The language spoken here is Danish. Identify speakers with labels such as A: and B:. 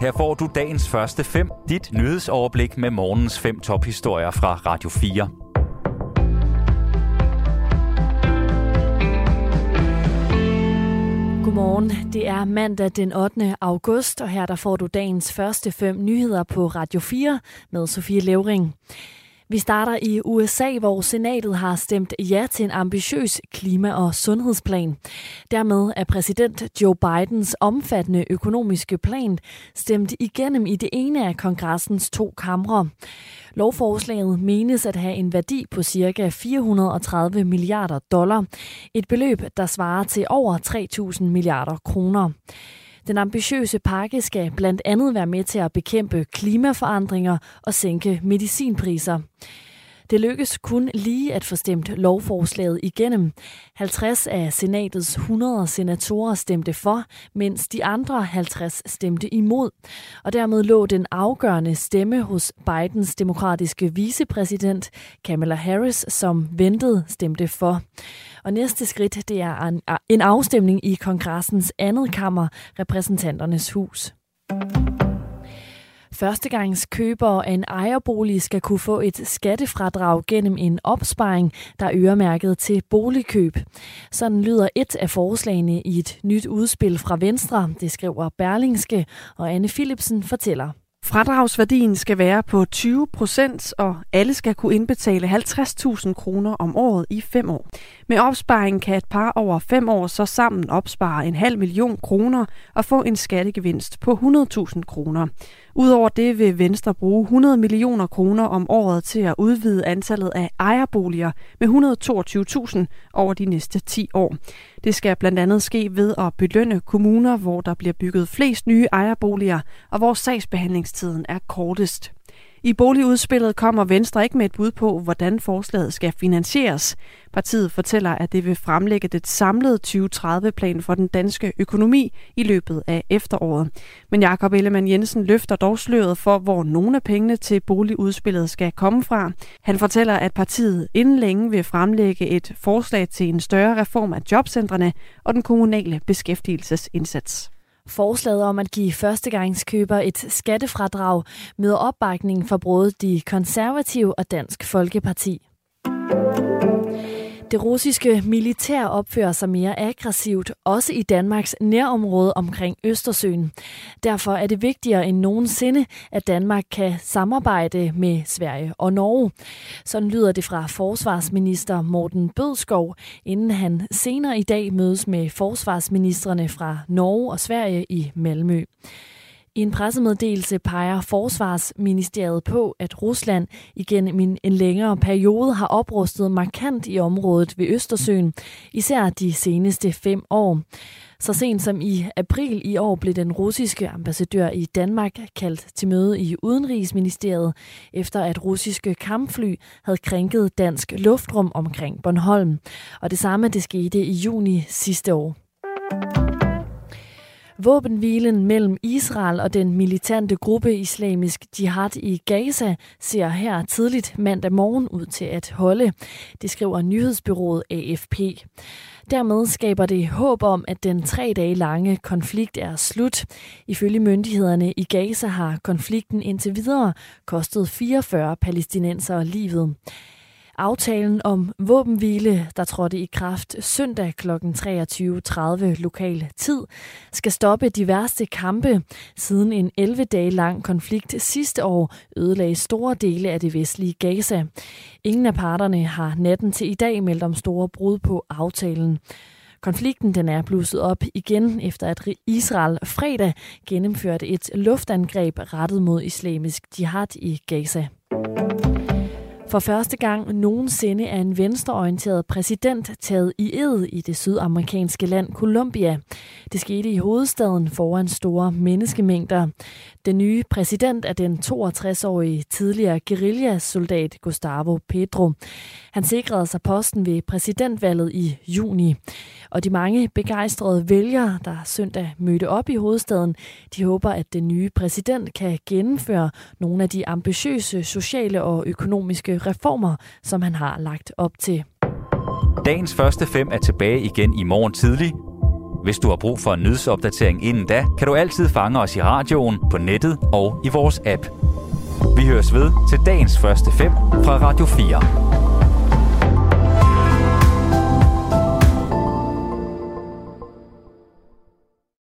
A: Her får du dagens første fem, dit nyhedsoverblik med morgens fem tophistorier fra Radio 4.
B: Godmorgen. Det er mandag den 8. august, og her der får du dagens første fem nyheder på Radio 4 med Sofie Levering. Vi starter i USA, hvor senatet har stemt ja til en ambitiøs klima- og sundhedsplan. Dermed er præsident Joe Bidens omfattende økonomiske plan stemt igennem i det ene af kongressens to kamre. Lovforslaget menes at have en værdi på ca. 430 milliarder dollar, et beløb, der svarer til over 3.000 milliarder kroner. Den ambitiøse pakke skal blandt andet være med til at bekæmpe klimaforandringer og sænke medicinpriser. Det lykkes kun lige at få stemt lovforslaget igennem. 50 af senatets 100 senatorer stemte for, mens de andre 50 stemte imod. Og dermed lå den afgørende stemme hos Bidens demokratiske vicepræsident Kamala Harris, som ventede stemte for. Og næste skridt det er en afstemning i kongressens andet kammer, repræsentanternes hus. Førstegangskøbere af en ejerbolig skal kunne få et skattefradrag gennem en opsparing, der er øremærket til boligkøb. Sådan lyder et af forslagene i et nyt udspil fra Venstre, det skriver Berlingske, og Anne Philipsen fortæller.
C: Fradragsværdien skal være på 20 procent, og alle skal kunne indbetale 50.000 kroner om året i fem år. Med opsparingen kan et par over fem år så sammen opspare en halv million kroner og få en skattegevinst på 100.000 kroner. Udover det vil Venstre bruge 100 millioner kroner om året til at udvide antallet af ejerboliger med 122.000 over de næste 10 år. Det skal blandt andet ske ved at belønne kommuner, hvor der bliver bygget flest nye ejerboliger, og hvor sagsbehandlingstiden er kortest. I boligudspillet kommer Venstre ikke med et bud på, hvordan forslaget skal finansieres. Partiet fortæller, at det vil fremlægge det samlede 2030-plan for den danske økonomi i løbet af efteråret. Men Jakob Ellemann Jensen løfter dog sløret for, hvor nogle af pengene til boligudspillet skal komme fra. Han fortæller, at partiet inden længe vil fremlægge et forslag til en større reform af jobcentrene og den kommunale beskæftigelsesindsats.
B: Forslaget om at give førstegangskøber et skattefradrag møder opbakning fra både de konservative og Dansk Folkeparti. Det russiske militær opfører sig mere aggressivt, også i Danmarks nærområde omkring Østersøen. Derfor er det vigtigere end nogensinde, at Danmark kan samarbejde med Sverige og Norge. Sådan lyder det fra forsvarsminister Morten Bødskov, inden han senere i dag mødes med forsvarsministerne fra Norge og Sverige i Malmø. I en pressemeddelelse peger Forsvarsministeriet på, at Rusland igennem en, en længere periode har oprustet markant i området ved Østersøen, især de seneste fem år. Så sent som i april i år blev den russiske ambassadør i Danmark kaldt til møde i Udenrigsministeriet, efter at russiske kampfly havde krænket dansk luftrum omkring Bornholm. Og det samme det skete i juni sidste år. Våbenhvilen mellem Israel og den militante gruppe Islamisk Jihad i Gaza ser her tidligt mandag morgen ud til at holde. Det skriver nyhedsbyrået AFP. Dermed skaber det håb om, at den tre dage lange konflikt er slut. Ifølge myndighederne i Gaza har konflikten indtil videre kostet 44 palæstinenser livet. Aftalen om våbenhvile, der trådte i kraft søndag kl. 23.30 lokal tid, skal stoppe de værste kampe, siden en 11 dage lang konflikt sidste år ødelagde store dele af det vestlige Gaza. Ingen af parterne har natten til i dag meldt om store brud på aftalen. Konflikten den er blusset op igen, efter at Israel fredag gennemførte et luftangreb rettet mod islamisk jihad i Gaza. For første gang nogensinde er en venstreorienteret præsident taget i ed i det sydamerikanske land Colombia. Det skete i hovedstaden foran store menneskemængder. Den nye præsident er den 62-årige tidligere guerillasoldat Gustavo Pedro. Han sikrede sig posten ved præsidentvalget i juni. Og de mange begejstrede vælgere, der søndag mødte op i hovedstaden, de håber, at den nye præsident kan gennemføre nogle af de ambitiøse sociale og økonomiske reformer, som han har lagt op til.
A: Dagens første fem er tilbage igen i morgen tidlig. Hvis du har brug for en nyhedsopdatering inden da, kan du altid fange os i radioen, på nettet og i vores app. Vi høres ved til dagens første fem fra Radio 4.